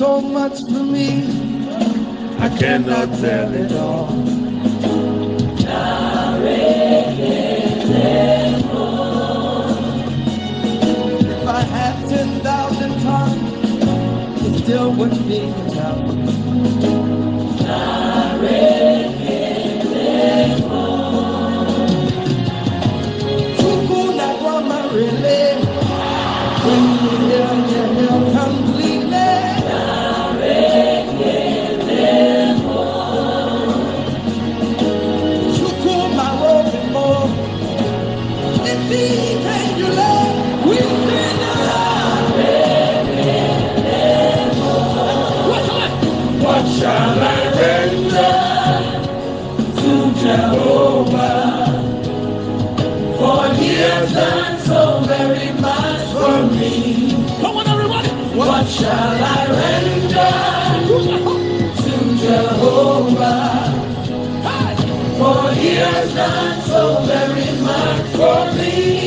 so much for me. I cannot tell it all. If I had 10,000 tongues, it still wouldn't be enough. Shall I render to Jehovah? For he has done so very much for me.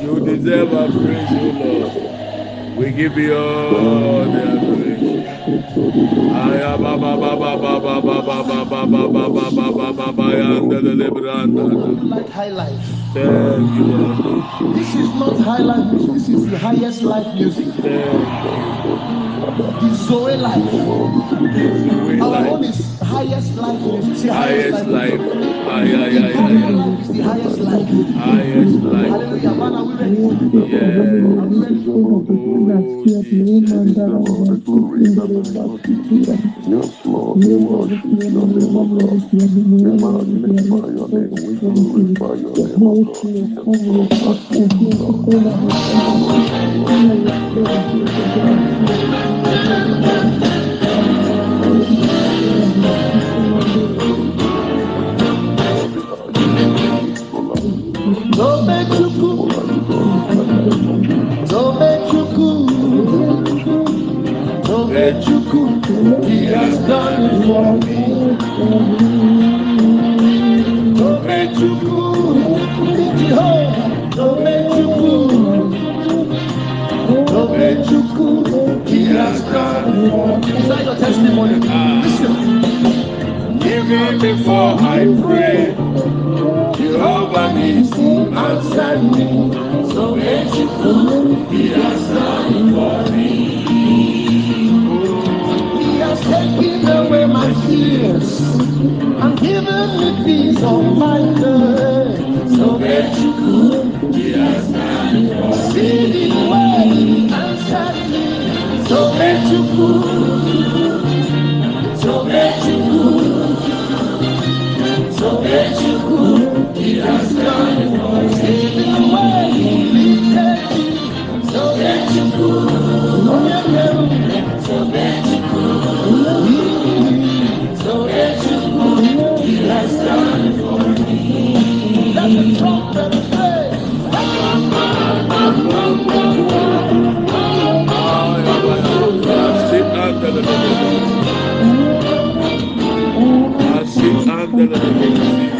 You deserve our praise, O Lord. We give you all the adoration. This is not highlight music. This is the highest life music. The Zoe life. Our like own is highest life music. The highest life. Ay. life is the highest life. Highest life. Hallelujah. Man, are we ready? Yeah. Are we ready? Oh, Jesus. Your bless you, He has done it for me. He has done it for me. Testimony? Listen. Even before I pray, Jehovah Nissi answered me. So he has done it for me. I'm given me peace of mind so that you could be standing. see the way and standing, so that you could so that you could so that you could be understand see the way so that you could. Thank you.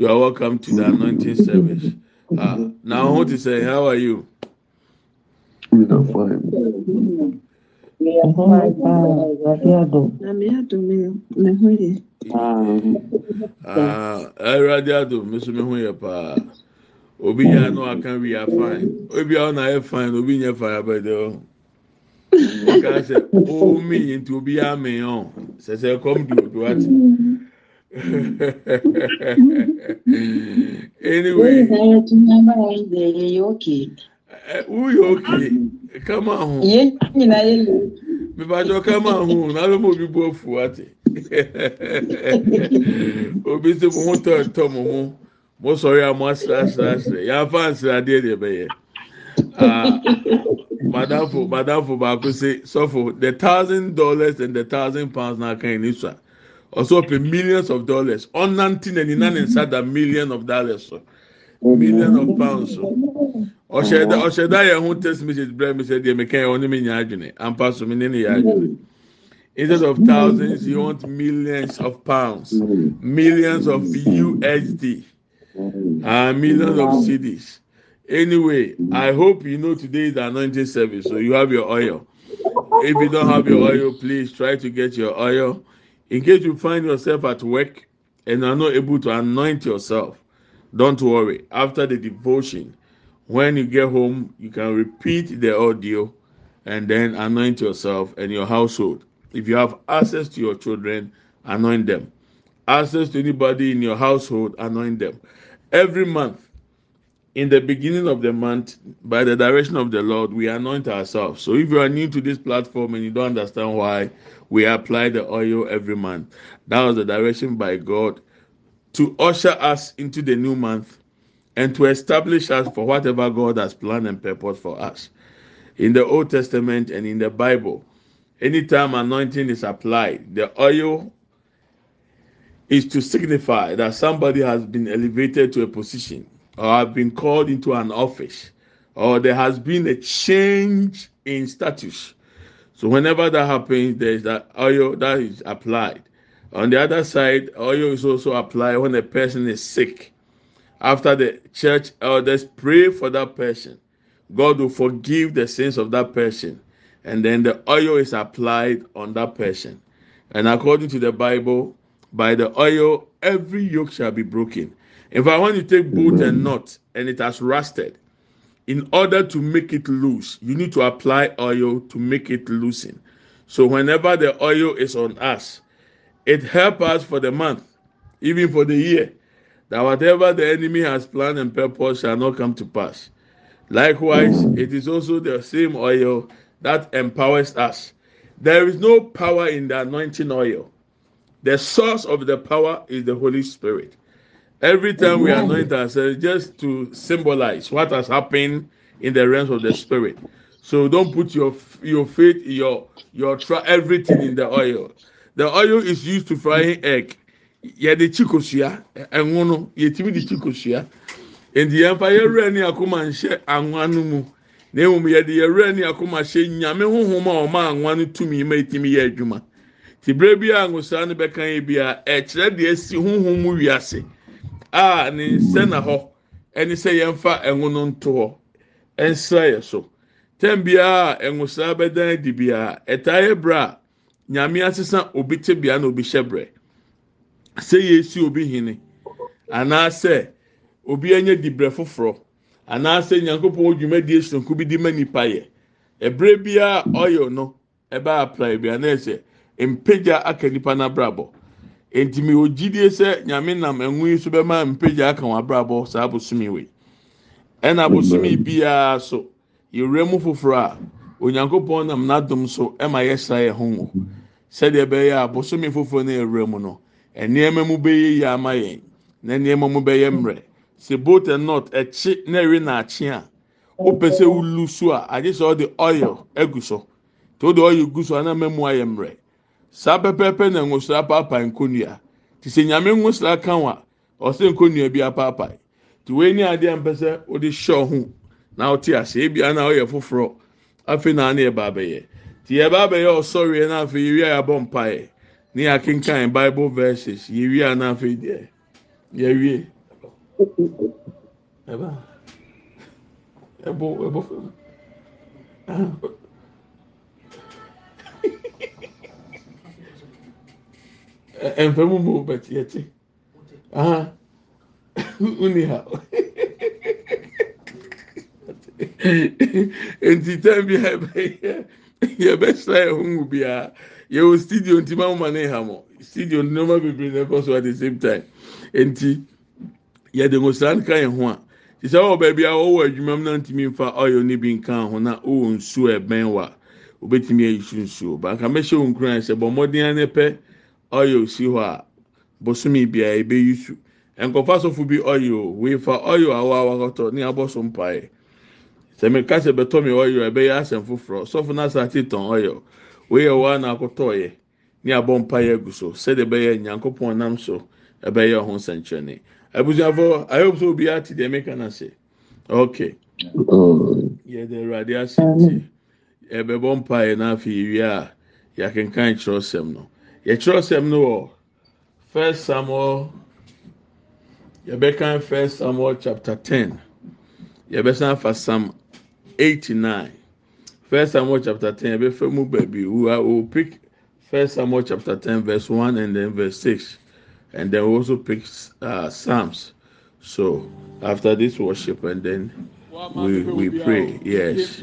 You are welcome to the anointing service. Uh, now, what to say? How are you? We are fine. Ah, Awurade ado meso me ho yɛ paa obi yɛ no aka we are fine obi a ɔna yɛ fine obi nyɛ fine abɛde hɔ ɔka sɛ ɔmi yɛ nti obi yɛ amɛ yɛ ɔ sɛsɛ kɔm di odo ati. anyway. Wúyọ̀ òkè ká máa hùn. Ìyé nyina yé lò. Bíbájọ́ ká máa hùn n'alẹ́ mọ̀ bí bọ́ fù wá tẹ̀. Obi tí mo ń tọ̀ tọ̀ mọ̀ mu, mo sọ̀rọ̀ àmọ́ asirasirasirẹ̀, yà á fa àsiradeẹ deẹ bẹ̀yẹ. Ah, Madamfo Madamfo baako sẹ, sọ́fo the thousand dollars and the thousand pounds náà kàn yín ní sùn. Ɔsɔ ɔpɛ millions of dollars. Na nina ne nsa da million of dollars so million of pounds so ɔhyɛ da yɛn ho text message brɛ mi sɛ deɛ mi kɛn ɔne mi nya adwene ampa so mi ne yɛ adwene. Instead of thousands, you want millions of pounds, mm-hmm. millions of mm-hmm. USD, uh, mm-hmm. ah, millions of cedis. Anyway, I hope you know today is the anointing service, so you have your oil. If you don't have your oil, please try to get your oil. In case you find yourself at work and are not able to anoint yourself, don't worry. After the devotion, when you get home, you can repeat the audio and then anoint yourself and your household. If you have access to your children, anoint them. Access to anybody in your household, anoint them. Every month, in the beginning of the month, by the direction of the Lord, we anoint ourselves. So if you are new to this platform and you don't understand why we apply the oil every month, that was the direction by God to usher us into the new month and to establish us for whatever God has planned and purpose for us. In the Old Testament and in the Bible, anytime anointing is applied, the oil is to signify that somebody has been elevated to a position or have been called into an office or there has been a change in status. So whenever that happens, there's that oil that is applied. On the other side, oil is also applied when a person is sick. After the church elders pray for that person, God will forgive the sins of that person and then the oil is applied on that person. And according to the Bible, by the oil, every yoke shall be broken. If I want to take bolt and mm. knot and it has rusted, in order to make it loose, you need to apply oil to make it loosen. So whenever the oil is on us, it helps us for the month, even for the year, that whatever the enemy has planned and purpose shall not come to pass. Likewise, mm. it is also the same oil that empowers us. There is no power in the anointing oil. The source of the power is the Holy Spirit. Every time we anoint ourselves, just to symbolize what has happened in the realms of the Spirit. So don't put your your faith, your your try everything in the oil. The oil is used to fry egg. Yɛde chikosua, ɛnwo no, yɛtumi de chikosua. Nti yɛn fa yɛwura ni akoma nhyɛ anwa no mu. na mmom yɛde yɛwura ne akoma hyɛ nyame honhom a ɔma anwa no tumi ma etimi yɛ adwuma te bere bi a ngosaa no bɛka yɛ bi a ɛkyerɛ deɛ esi honhom mu wiase a ne nsa na hɔ ɛne sɛ yɛmfa ɛnwo no nto hɔ ɛnsra yɛ so tɛm biara a ngosaa bɛdan adi biara ɛtaa yɛ brɛ a nyame asesa obi te bea na obi hyɛ brɛ sɛ yɛsi obi hene anaasɛ obi anya dibrɛ foforɔ. anaasɛ nyankopɔn dwumadie sonko bi di ma nipa yɛ ɛbrɛ biara ɔyɛ no ɛbɛ apply bi anaasɛ mpagya aka nipa n'abrabɔ ntumi ogyidie sɛ nyame nam ɛnwo yi so bɛma mpagya aka wɔn abrabɔ saa abosomi wei. Ɛna abosomi biara so yɛwura mu foforɔ a onyankopɔn nam n'adom so ɛma yɛsra yɛn ho ngo. Sɛdeɛ ɛbɛyɛ a abosomi foforɔ no yɛwura mu no nneɛma mu bɛyɛ yie ama yɛn na nneɛma mu bɛyɛ mmerɛ. sɛ boat and not ɛkyi na ɛwe na akyi a wopɛ sɛ wulu so a agye sɛ ɔde oil egu so. Te o de oil gu so anam mu ayɛ mmerɛ. saa pɛpɛɛpɛ na nwosra paapae nkonnua te sɛ nyame nwosra ka ho ɔsɛ nkonnua bi apaapae. Te wei ne adeɛ mpɛ sɛ wode hyɛ ho na wote aseɛ ebia na ɔyɛ foforɔ afei na ne yɛba abɛyɛ te yɛba abɛyɛ ɔsɔreɛ na afei yɛwia yɛabɔ mpaeɛ ne yɛakenkan bible verses yɛwia na afei deɛ yɛwie ɛba. Ɛbɔ ɛbɔ. fam. Ɛnfɛ mu mu bɛt yɛte aha. Uni ha. Nti tɛn bi a yɛbɛyɛ yɛbɛsra yɛn ho mu biara yɛwɔ studio nti mo ma ne ha mo. Studio nneɛma bebree na ɛkɔ so at the same time. Nti yɛde ngosira nka yɛn ho a. Sisɛ ɔwɔ baabi a ɔwɔ adwuma mu na ntumi nfa ɔyɛ ne bi nka ho na ɔwɔ nsuo ɛbɛn wa. Obetumi ayi so nsuo banka mɛhyɛ wɔn kura sɛ bɔ mmɔden ano pɛ ɔyɛ osi hɔ a bosomi biara ebeyi su. Nkɔfa sɔfo bi ɔyɛ o wefa ɔyɛ awɔ awakɔtɔ ne abɔ so mpaeɛ sɛmi kasa bɛtɔ mi ɔyɛ ɛbɛyɛ asɛm foforɔ. Sɔfo n'asa ati tɔn ɔyɛ weyɛ wɔ ana akɔtɔ yɛ ne abɔ mpaeɛ egu so sɛdeɛ ɛbɛyɛ nyankopɔn nam so ɛbɛyɛ ɔho nsɛnkyerɛnne. Abusuafo i hope so obiara ti deɛ meka na se. Okay yɛde awurade ase nti ɛbɛbɔ mpaeɛ n'afɛ yie a yɛakenkan kyerɛwsɛm no. Yɛkyerɛwsɛm no wɔ first samuel yɛbɛkan first samuel chapter ten. Yɛbɛsan fa psalm eighty nine first samuel chapter ten yɛbɛfɛ mu baabi. We will pick first samuel chapter ten verse one and then verse six. And then we also pick uh, psalms. So after this worship and then we we pray. Yes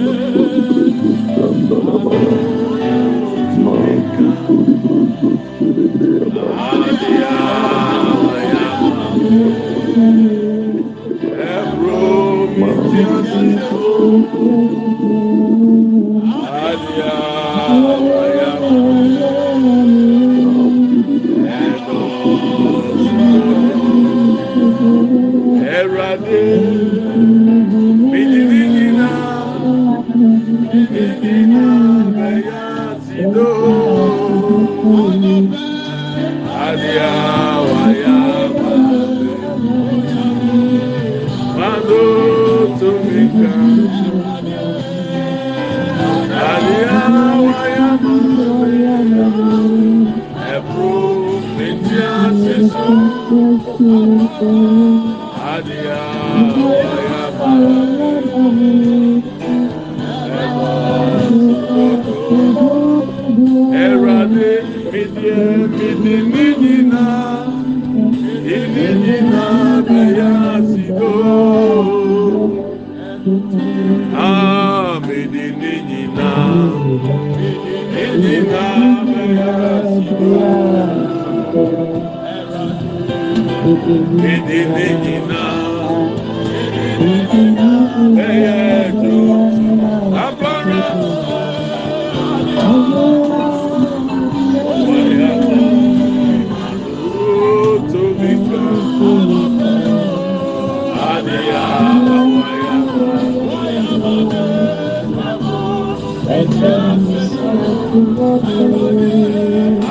mundo.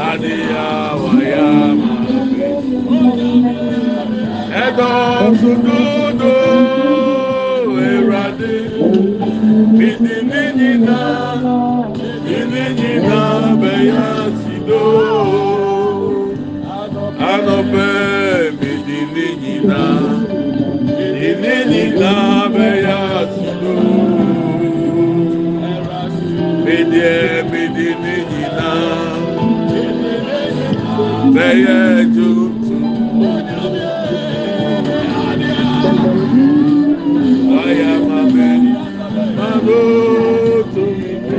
Adiya waya Ẹ̀dọ̀ òdòdó èrade ìdílé nyina ìdílé nyina bẹ̀yà sídó anọ̀bẹ̀ ìdílé nyina ìdílé nyina bẹ̀yà sídó. bẹyẹ ju. Aya ma bẹ ma bo to mi bẹ.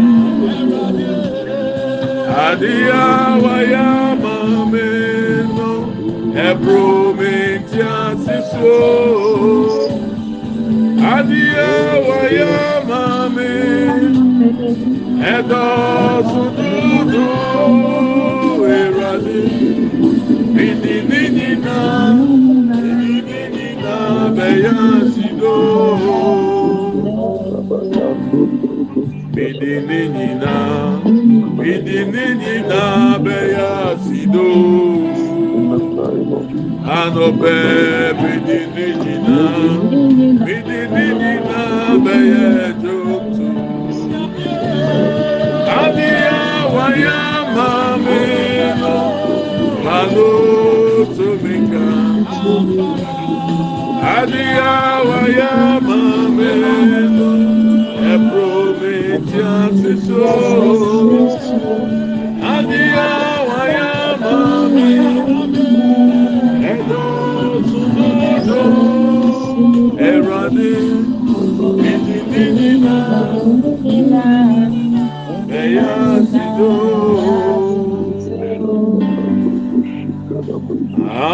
Adiya waya ma mi no ẹbùrù mi ti a ti yansido mede ne nyina mede ne nyina bɛyansido anɔpɛ mede ne nyina mede ne nyina bɛyɛdzoto abiya waya mame no maloto meka. Adiawa ya mame Eprometia siso. Adiawa ya mame Edo sumodo Erade Iti dinina Eya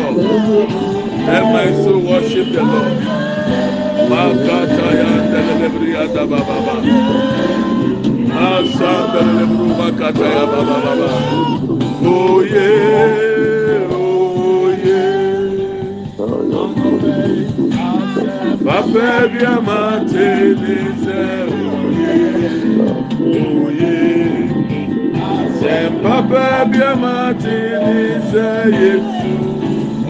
Lord. Let my soul worship the Lord. Makataya da baba baba. Asa ndelebru makataya baba. Oh yeah, oh yeah. Papa ni oh yeah. Oh yeah. Ikra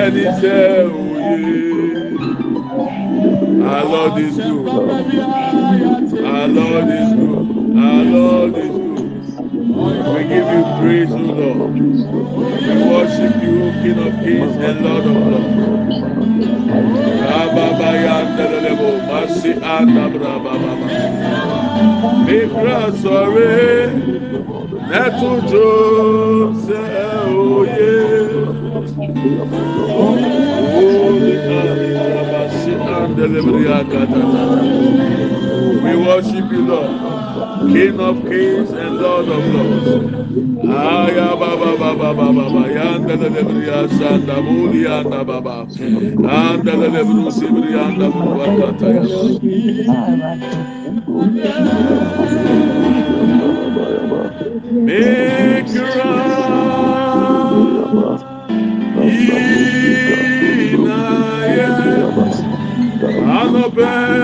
ẹni sẹ òye our lord is good our lord is good our lord is. We give you praise, O Lord. We worship you, King of Kings and Lord of Lords. Ababayandelebo, Masi Adabrababa. Mikra sore, Netujo se oye. We worship you, Lord. King of kings and Lord of lords. Ah, Aya baba baba baba baba yanda le lebriya sanda buli yanda baba. Anda le lebru sibri yanda bulu wakata ya. Mikra anobe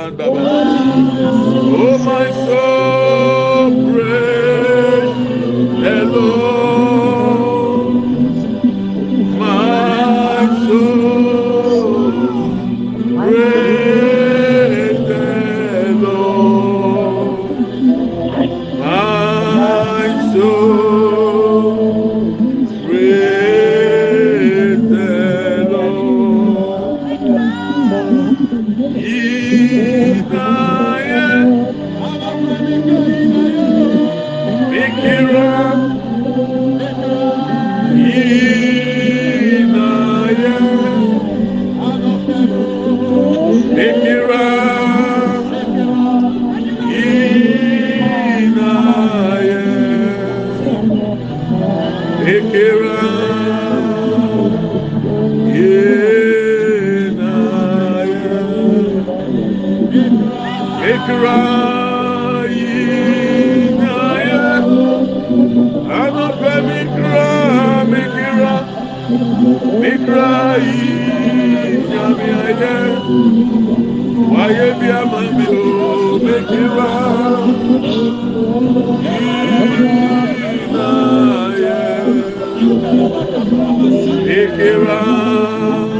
Iran.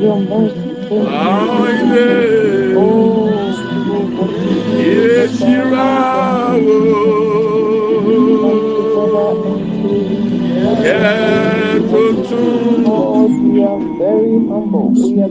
your mercy. We are very humble. We are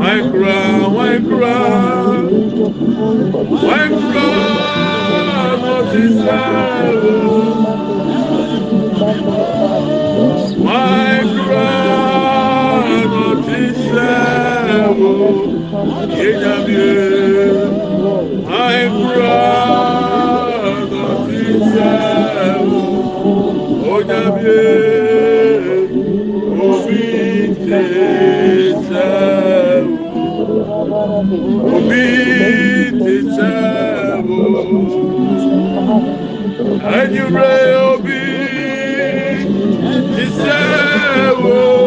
wankura wankura wankura motisa wankura motisa yenyamie wankura motisa onyamie. And you pray, o anyimire obi.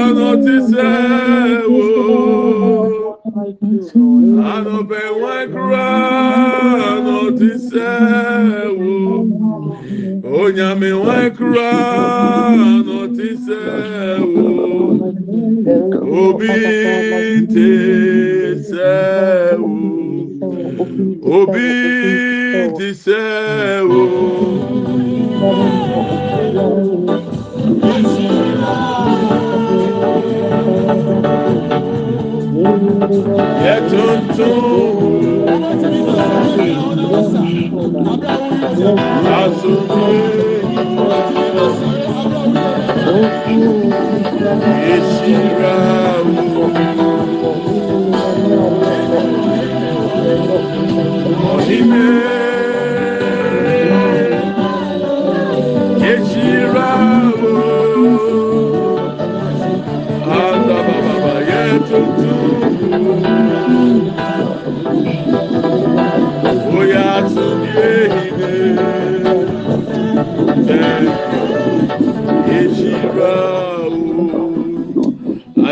ọ̀nà wò. Àná bẹ̀ wọ́n kúrò ọ̀nà ti sẹ́ wò. Ònyàmì wọ́n kúrò ọ̀nà ti sẹ́ wò. Òbí ti sẹ́ wò. Òbí ti sẹ́ wò. Thank you. yẹ tuntun asunwe esira wo onime. I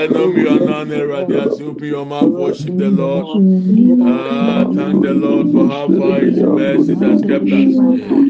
know we are not as you open your mouth, worship the Lord. Ah, thank the Lord for how far His mercy has kept us.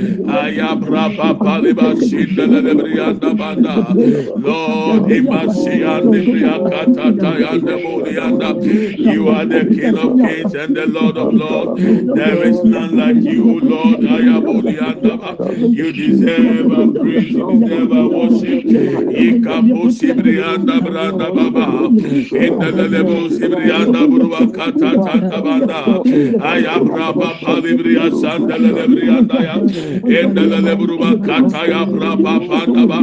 Aya brapa paliba sin the lebrianda banda. Lord, imasi and the bria katata and the bolianda. You are the King of Kings and the Lord of Lords. There is none like you, Lord. Aya bolianda. You deserve a praise. You deserve a worship. Ikapo sibrianda branda baba. In the level sibrianda burua katata banda. Aya brapa palibria sanda endele lebruba kataya braba pandaba.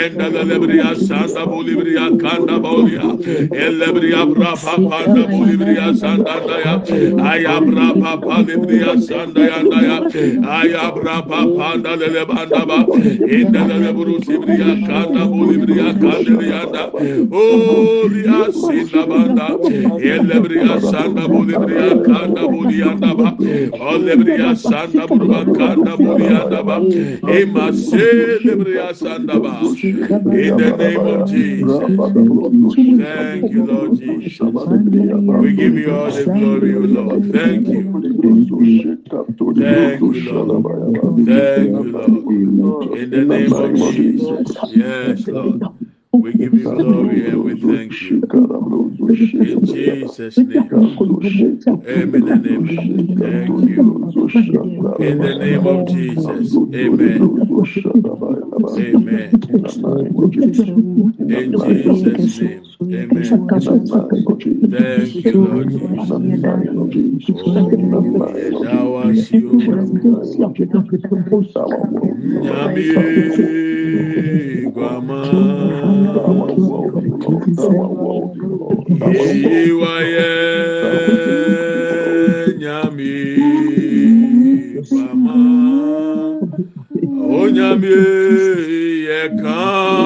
Endele lebriya sanda bolibriya kanda bolia elebriya braba panda bolibriya sanda daya aya braba palibriya sanda yanda ya aya braba panda lele bandaba endele lebru sibriya kanda bolibriya kanda yanda. O liya sinda banda. Elebriya sanda bolibriya kanda bolibriya ba olebriya sanda bruba kanda bolibriya ba. Ema celebria sanda ba. In the name of Jesus. Thank you, Lord Jesus. We give you all the glory, O Lord. Thank you. Thank you, Lord. Thank you, Lord. In the name of Jesus. Yes, Lord. We give you glory and we thank you. In Jesus' name. Amen and amen. Thank you. In the name of Jesus. Amen. Amen. In Jesus' name. Amen. Thank you, Lord Jesus. Oh, yeah, was you. Iwaye nyami mama o nyami ye kan.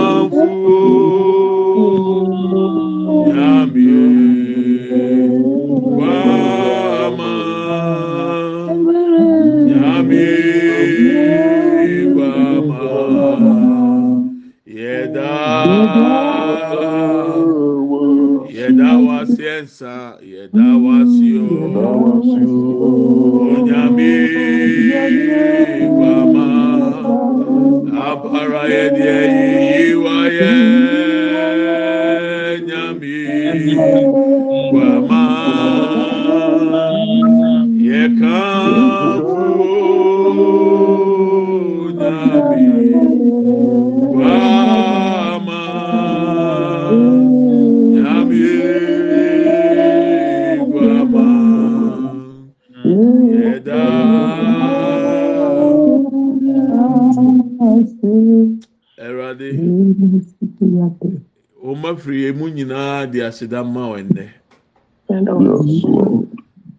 Aseda ma wo nnɛ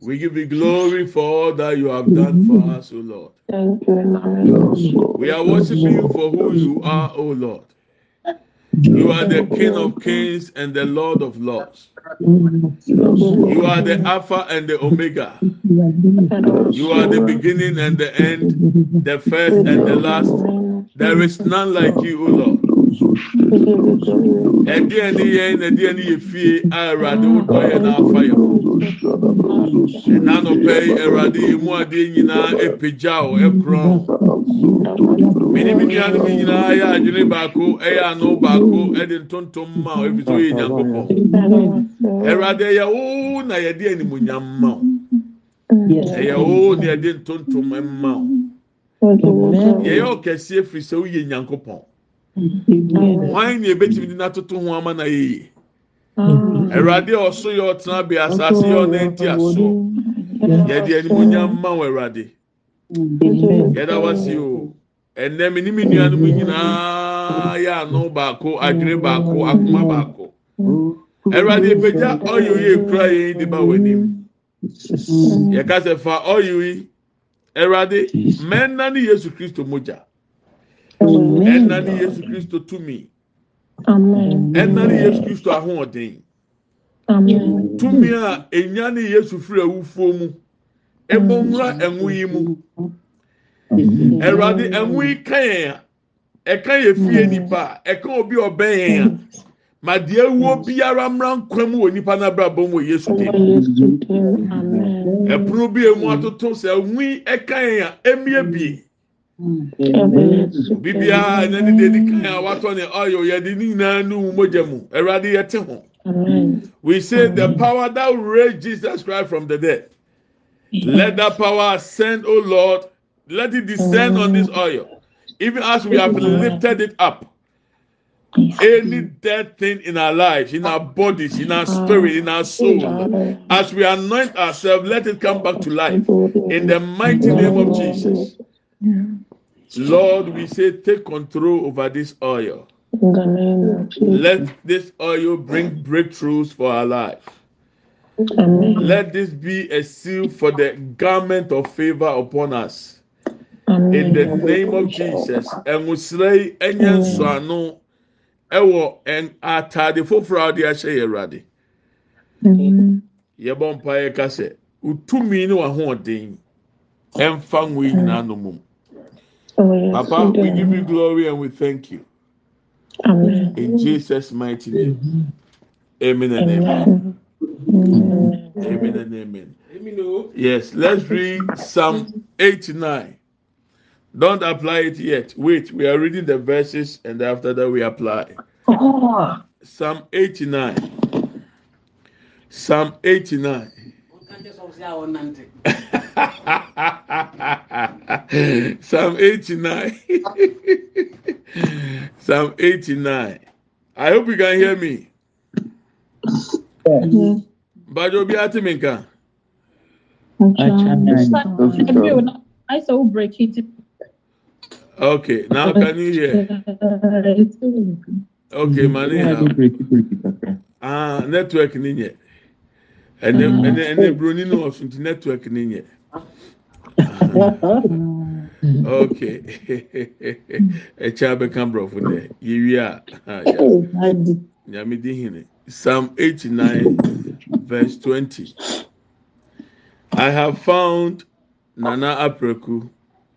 we give you glory for all that you have done for us o lord. Yes, Lord. we are worshiping you for who you are o lord. You are the king of kings and the lord of lords. You are the alpha and the omega. You are the beginning and the end the first and the last. There is none like you o lord ɛdeɛ ne yɛn na ɛdeɛ ne yɛ fie a awurade wodɔ yɛ n'afa yɛ n'anɔpɛ yi awurade emu adeɛ nyinaa epagya o ɛkorɔn mene me nuanom nyinaa yɛ adwene baako ɛyɛ ano baako ɛde ntontom ma o ebi so yɛ nyankopɔn awurade ɛyɛ wo na yɛde animonyam ma o ɛyɛ wo na yɛde ntontom ma o yɛyɛ ɔkɛseɛ firi sɛ woyɛ nyankopɔn wɔn na ebetumi de n'atoto ho ama na yɛyɛ awurade a ɔso yɛ ɔtena bea asase yɛ ɔnanti aso. Yɛde animonyam ma o awurade yɛda wasi o. Ɛnɛ mi ne mi nuanom nyinaa yɛ ano baako adwene baako akoma baako. Awurade epagya ɔyɛ oye ekura yɛn de ba wɔ anim yɛka sɛ fa ɔyɛ yi awurade mɛnna ne yesu kristo mogya ɛnna ne yesu kristo tumi ɛnna ne yesu kristo ahoɔden. Tumi a enya ne yesu firi awufuo mu. Ɛbɔ nwura ɛnwo yi mu. Awurade ɛnwo yi ka yɛn a ɛka yɛ fie nipa a ɛka obi ɔbɛn yɛn a ma deɛ ewuo biara mmra nkwa mu wɔ nipa n'abrabɔ mu wɔ yesu dim ɛpono bi emu atoto sɛ ɛnwo yi ɛka yɛn a emie bie bibiara ɛnɛ ne deɛ di kan a watɔ ne ɔyɔ yɛde ne nyinaa nu mu mogya mu awurade yɛte ho we say the power that raised jesus christ from the dead. Let that power ascend o lord let it descend on this oil. Even as we have lifted it up any dead thing in our lives in our bodies in our spirit in our soul as we anoint ourselves let it come back to life. In the mighty name of jesus lord we say take control over this oil. Let this oil bring breakthroughs for our life. Let this be a seal for the garment of favor upon us. In the name of jesus. Ɛnwosira yi ɛnyɛ nsɔano ɛwɔ ɛn ataade foforɔ a wɔde ahyɛ yɛ awurade yɛbɔ mpa yɛ utumi ne w'ahoɔden ngo yi nyinaa no Oh, papa we give you glory and we thank you. Amen. in jesus mighty name. Amen and amen. amen. And amen. Oh. Yes let's read psalm 89 don't apply it yet. Wait we are reading the verses and after that we apply. Oh. Psalm 89 psalm 89 Psalm 89. Psalm 89. I hope you can hear me. But you'll be at me. nka. I saw break it. Okay, now can you hear? Okay, mani ha. Ah, network ni nye. Ene ene ene broni no osunti network ni nye. Mm. Okay. Echa beka brofo ne. Yewi a. yes. Oh, Nyame di hene. Psalm 89 verse 20. I have found Nana Apreku,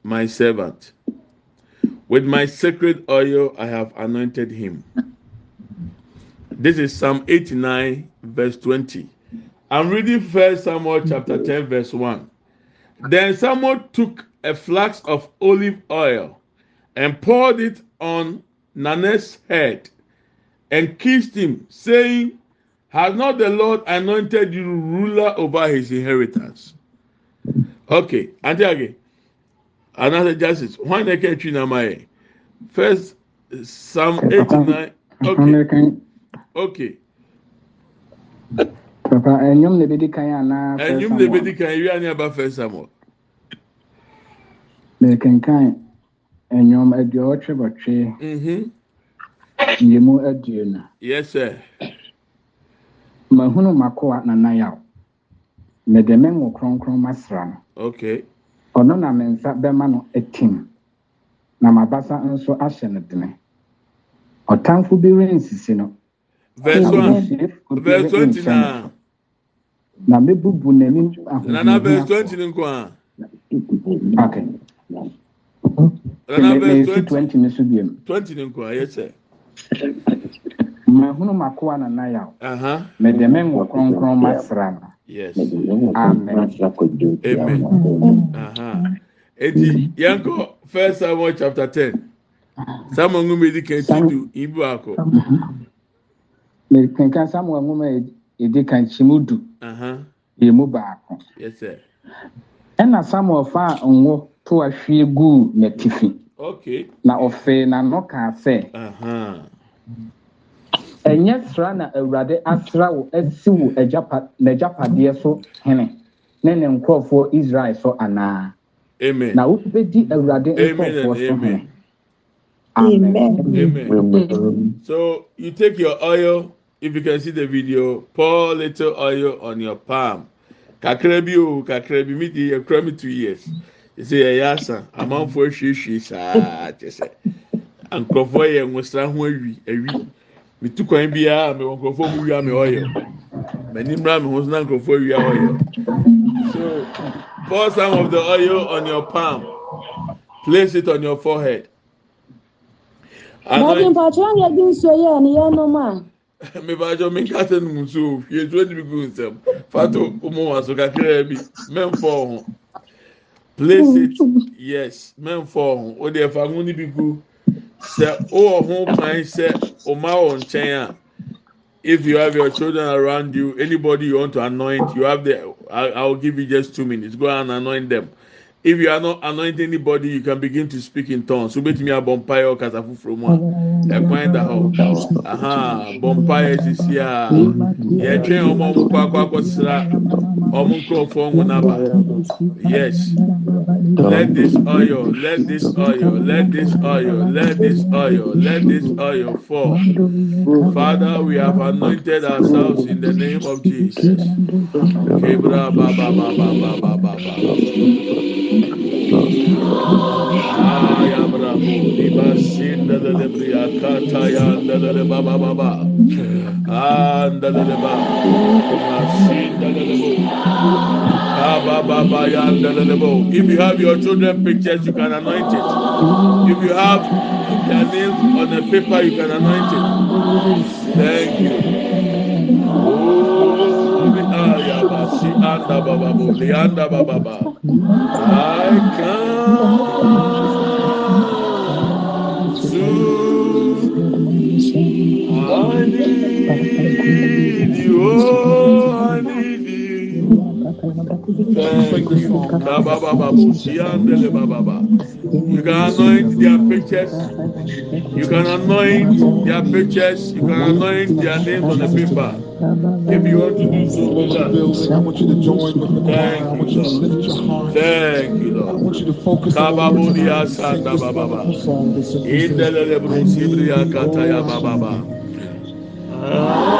my servant. With my sacred oil I have anointed him. This is Psalm 89 verse 20. I'm reading first Samuel chapter mm-hmm. 10 verse 1. Then Samuel took a flask of olive oil and poured it on Nana's head and kissed him, saying, Has not the Lord anointed you ruler over his inheritance? Okay, ante age. Another justice. Why na ke twi na mai? First Psalm 89. Okay. Okay. Papa, enyom na ebedi kan ana first Enyum de bedi kan wi ani aba first Samuel. Mekenkan enyom aduɔwɔtwe bɔtwe Mhm. yemu aduonu. Yes sir. Mahunu makoa na nayaw. Mede me ngo kronkron masra no. Okay. Ɔno na me nsa bɛma no atim. Na m'abasa nso ahyɛ no dene. Ɔtamfo bi rensisi no. Verse Na 1. ɔsiefo bi Verse 20 renhyɛ no. na mebubu n'anim ahụhụ na n'abịa twenty nkwa? Okay na n'abịa twenty? nso biem. Twenty nkwa ya sị mahunu makoa na naya mede me nwo kronkron masra no yes. Amen. Amen. Eti yankɔ first samuel chapter ten. Samuel ŋun bɛ di kɛntɛ du ibu akɔ. mɛ mhm. kankan samuel ŋun bɛ a ɛdi kan kyim du. Yɛ mu baako. Ɛna samuel fa ngo to ahwie guu n'atifi. Na ɔfee n'ano kaa sɛ ɛnyɛ sra na awurade asra wo asi wo n'agyapadeɛ so hene ne ne nkurɔfoɔ israel so anaa? Na wobɛdi awurade nkurɔfoɔ so hene. Amen Amen. Amen. So you take your oil, if you can see the video, pour little oil on your palm. Kakra bi o, kakra bi mi di ekura mi two years. You say ɛyɛ asa, amanfo ahwiehwie saa kyɛ sɛ. Nkurɔfoɔ yɛ nwosra ho awi, awi. Mitu kwan biara, mi wɔ nkurɔfoɔ mu wia mi oil. M'ani mra mi ho so na nkurɔfoɔ wia oil. So pour some of the oil on your palm. Place it on your forehead. Dadi Anoint- mpatsɔ yɛ di nsuo yɛ ni yɛ nom a. mmebaajọ mmekata no mu nso ofie nso ɛdi mi gu nsɛm fato ɔmo wa so kakra bi. Mmɛnfɔ ɔho place it. Yes mmɛnfɔ ɔho ɔde ɛfa ho ni bi gu sɛ ɔwɔ ho kwan sɛ ɔma wɔ nkyɛn a if you have your children around you anybody you want to anoint you have the i i will give you just two minutes. Go and anoint them if you are not anointing anybody you can begin to speak in tongues. So betumi abọ mpa yẹ ọkasa foforọ mu a ẹkwan da hɔ bɔ mpa yɛ sisi a yɛtwɛn ɔmo ɔmo kɔ akɔ akɔsra ɔmo nkurɔfoɔ ho naba yes. Let this oil let this oil let this oil let this oil let this oil fall. Father we have anointed ourselves in the name of jesus. Kebra ba ba ba ba ba ba ba ba. if you have your children pictures you can anoint it. If you have their names on a paper you can anoint it. Thank you anda ba ba bo, anda ba ba. I come to I need you, oh, I need. Thank you. You can anoint their pictures. You can anoint their pictures. You can anoint their names on the paper. If you want to do so, that. I want you to join with the choir. I want you to lift your heart. Thank you, I Lord. want you to focus on the words of God sing this wonderful song. This is baba ba.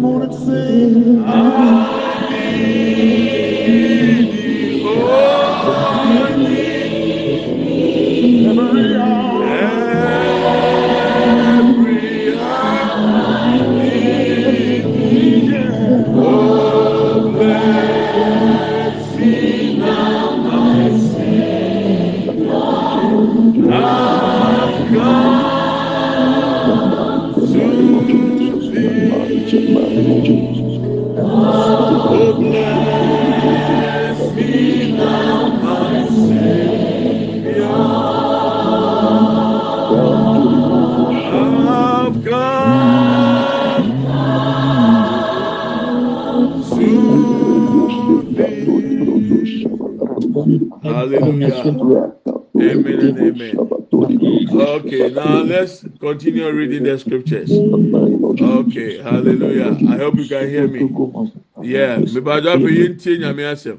come on and sing. I Hallelujah. Amen and amen. Okay, now let's continue reading the scriptures. Okay, hallelujah. I hope you can hear me. Yeah, me ba ja pe yin tie nyame asem.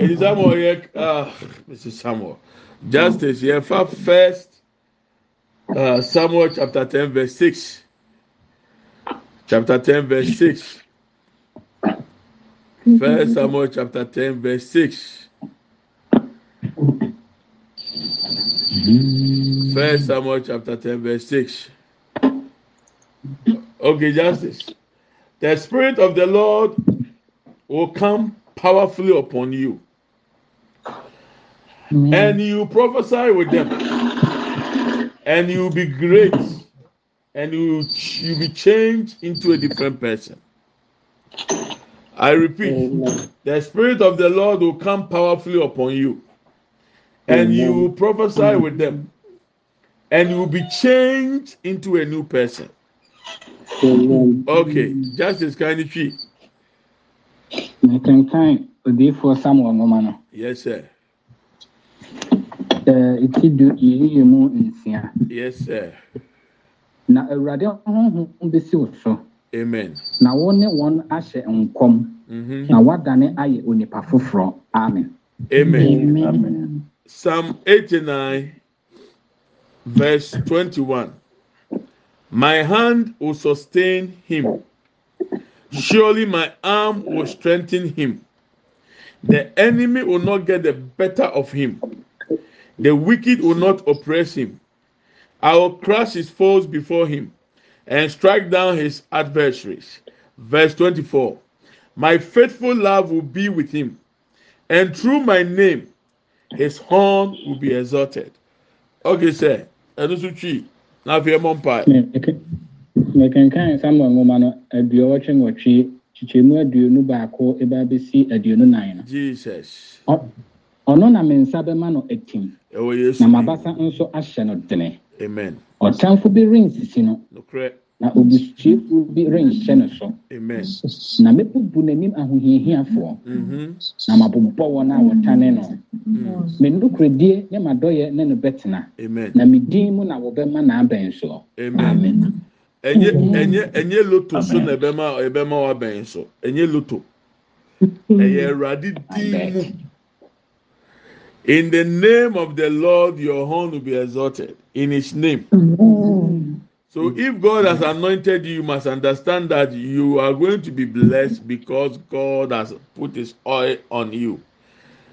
Is Samuel uh, Mrs. Samuel. Justice for first uh, Samuel chapter 10 verse 6. Chapter 10 verse 6. First Samuel chapter 10 verse 6. First Samuel chapter 10 verse 6. Okay, justice. The spirit of the Lord will come powerfully upon you. And you prophesy with them. And you will be great. And you you be changed into a different person. I repeat, the spirit of the Lord will come powerfully upon you. And you will prophesy with them. And you will be changed into a new person. Okay, justice kind of tree. mekenkan odiifoɔ samuel nwoma no Yes, sir. Eh, ɛɛ eti du yiyiyɛ mu nsia Yes, sir. na eh, awurade besi wo so Amen. na wo ne wɔn ahyɛ nkɔm hmm na wadane ayɛ onipa foforɔ amen. Amen. Psalm 89, verse 21. My hand will sustain him. Surely my arm will strengthen him. The enemy will not get the better of him. The wicked will not oppress him. I will crush his foes before him and strike down his adversaries. Verse 24. My faithful love will be with him, and through my name his horn will be exalted. Okay, sir. Ẹnu sùn twi náà fi ẹ mọ mpa. Mekenkan samuel nwoma no aduowɔtwe nwɔtwe kyekyɛmu aduonu baako eba abɛsi aduonu nan no Jesus. Ɔno na me nsa oh, bɛma no atim Ẹwọ Yesu. na m'abasa nso ahyɛ no dene Amen. Ɔtamfo bi rensisi no na obusuafo bi renhyɛ no so Amen. na mɛbubu n'anim ahohiahiafoɔ Mhm. na mabobɔ wɔn a wɔtane no me nokoredie ne m'adɔyɛ ne no bɛtena Amen. na me din mu na wɔbɛma n'abɛn soɔ Amen. Ẹnyẹ ẹnyẹ ẹnyẹ loto so na ẹbẹ ma ẹbẹ ma wa bẹn so. Ẹnyẹ loto. Ẹyẹ Ẹwurade dín mu. In the name of the Lord, your horn will be exalted. In His name. So if God has anointed you, you must understand that you are going to be blessed because God has put His oil on you.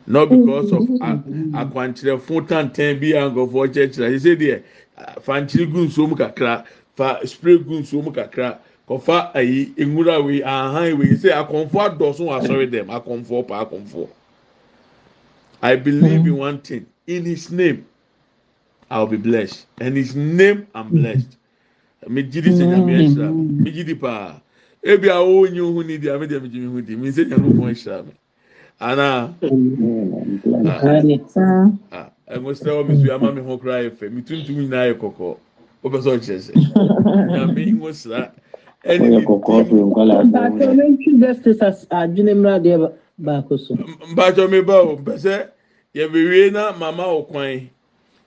Not because of akwankyerɛfo tantan bi a nkɔfoɔ kyerɛkyerɛ. He said there, fankyere gu nsuo mu kakra, fa spray gu nsuo mu kakra, kɔfa ayi nwura wei, ahan wei. He say akɔnfoɔ adɔso asɔre dɛm, akɔnfoɔ pa akɔnfoɔ. I believe in mm-hmm. one thing. In His name, I'll be blessed. And His name, I'm mm-hmm. blessed. megye di sɛ nyame ahyira me megye di paa ebi a wɔnyi ho ni di a me deɛ megye ah, ah. ah, me ho di. Mi sɛ nyame ho ahyira me ana ah ɛngo sɛ wɔ mi so ama mi ho koraa yɛ fɛ mi tuntum nyinaa yɛ kɔkɔɔ wopɛ sɛ ɔkyerɛ sɛ nyame ho sra ɛne Oyɛ ne kɔkɔɔ dim firi nkwalaa Baako sɛ mentwi justice as uh, adwene mmra deɛ ba- baako so. mpatsɔ mi ba o. Mpɛ sɛ yɛbɛwie na mama wɔ kwan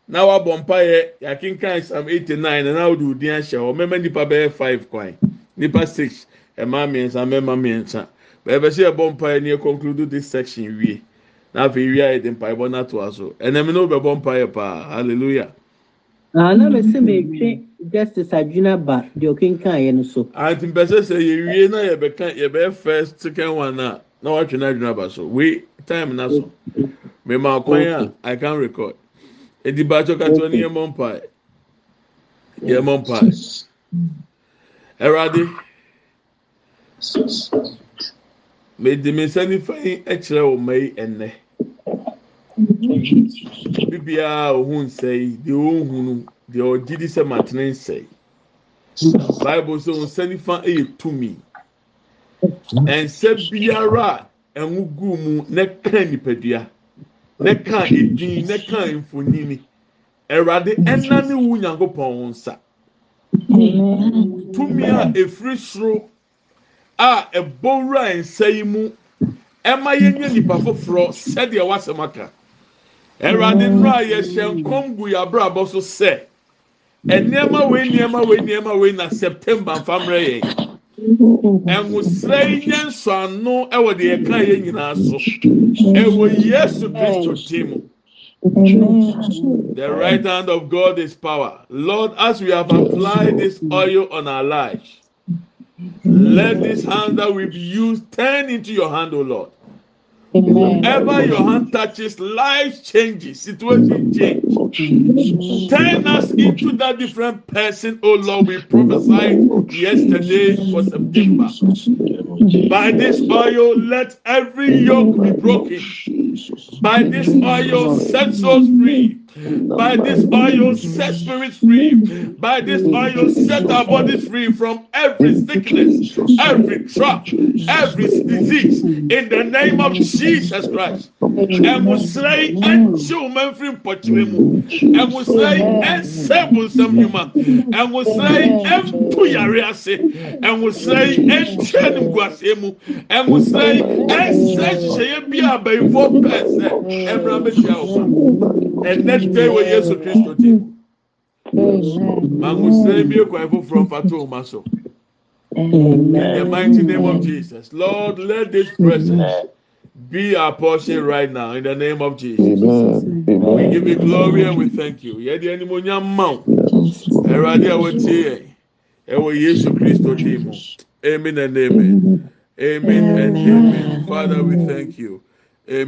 na wabɔ mpaeɛ yɛakenkan sam eighty nine na na wɔde odin ahyɛ hɔ mɛma nipa bɛyɛ five kwan nipa six mmaa mmiɛnsa mmarima mmiɛnsa bɛyɛ sɛ yɛbɔ mpaeɛ na yɛconclude this section wie na afei wie a yɛde mpaebɔ na to aso ɛnam no bɛbɔ mpaeɛ paa hallelujah. Ah, ana mɛ sɛ mɛtwe justice adwina ba deɛ ɔkenkan yɛ no so. antimpɛsɛ sɛ yɛwie na yɛbɛka yɛbɛyɛ first second one a na watwe na adwene aba so. Wei time na so. Mɛma kwan a i can record. Edi baatɔ katoɔ ni yɛ mɔ mpa yɛ mɔ mpa ɛwurade. mede me nsa nifa yi kyerɛ wɔ ma yi ɛnɛ bibiara a ohun nsɛe deɛ ohun no deɛ ɔgye di sɛ matene nsɛe bible sɛ nsa nifa yɛ tumi nsa biara a ɛho gu mu ne ka nipadua ne ka edin ne ka mfonini ɛwurade ɛnane wu nyankopɔn nsa. Tumi a efiri soro a ɛbɔ wura nsa yi mu ɛma yɛnyɛ nipa foforɔ sɛdeɛ wasɛm aka. Ɛwurade nnuro a yɛhyɛ nkɔm gu yɛabrabɔ so sɛ nneɛma wei nneɛma wei nneɛma wei na september nfamrɛ yɛn. Mm-hmm. ɛnwosrɛ yi nyɛ nsɔano ɛwɔ deɛ yɛka yɛn nyinaa so ɛwɔ yesu kristo mu. The right hand of God is power. Lord, as we have applied this oil on our lives, let this hand that we've used turn into your hand, O Lord. Whenever your hand touches, life changes, situation change. Turn us into that different person, oh Lord. We prophesied yesterday for September. By this oil, let every yoke be broken. By this oil, set souls free. By this oil, set spirits free. By this oil, set our bodies free from every sickness, every trap, every disease. In the name of Jesus Christ. Ẹ̀mùsílẹ̀ yìí ẹ̀nkyẹ́ wọ́n máa ń fi mpọ̀kyerẹ́ mu. Ẹ̀mùsílẹ̀ yìí ẹ̀nsẹ́ bùnsẹ̀m nyuma. Ẹ̀mùsílẹ̀ yàrá ase. Ẹ̀mùsílẹ̀ ẹ̀nkyẹ́ ni nkwasẹ̀ mu. Yìí ẹ̀nsẹ́ hyẹ̀yẹ́ bí abẹ́yẹfọ́ pẹ̀sẹ̀ ẹ̀mìrà mẹ́tìá ọ̀fà. Ẹ̀nẹ́ dẹ́ Yéṣu Kristo dì. Màmùsílẹ̀ bí ekọ̀ ẹ̀fọ́fọ́rọ́ fàtó ọ̀ma so. In the mighty name of Jesus. Lord, let this presence be our portion right now in the name of Jesus. Amen. We Amen. give you glory and we thank you. Yẹ́dí ẹni mo nyá mma o. Ẹ̀rọ̀adé àwọn tí Yéṣu Kristo dì mú. Amen and amen. Amen and amen. Father, we thank you.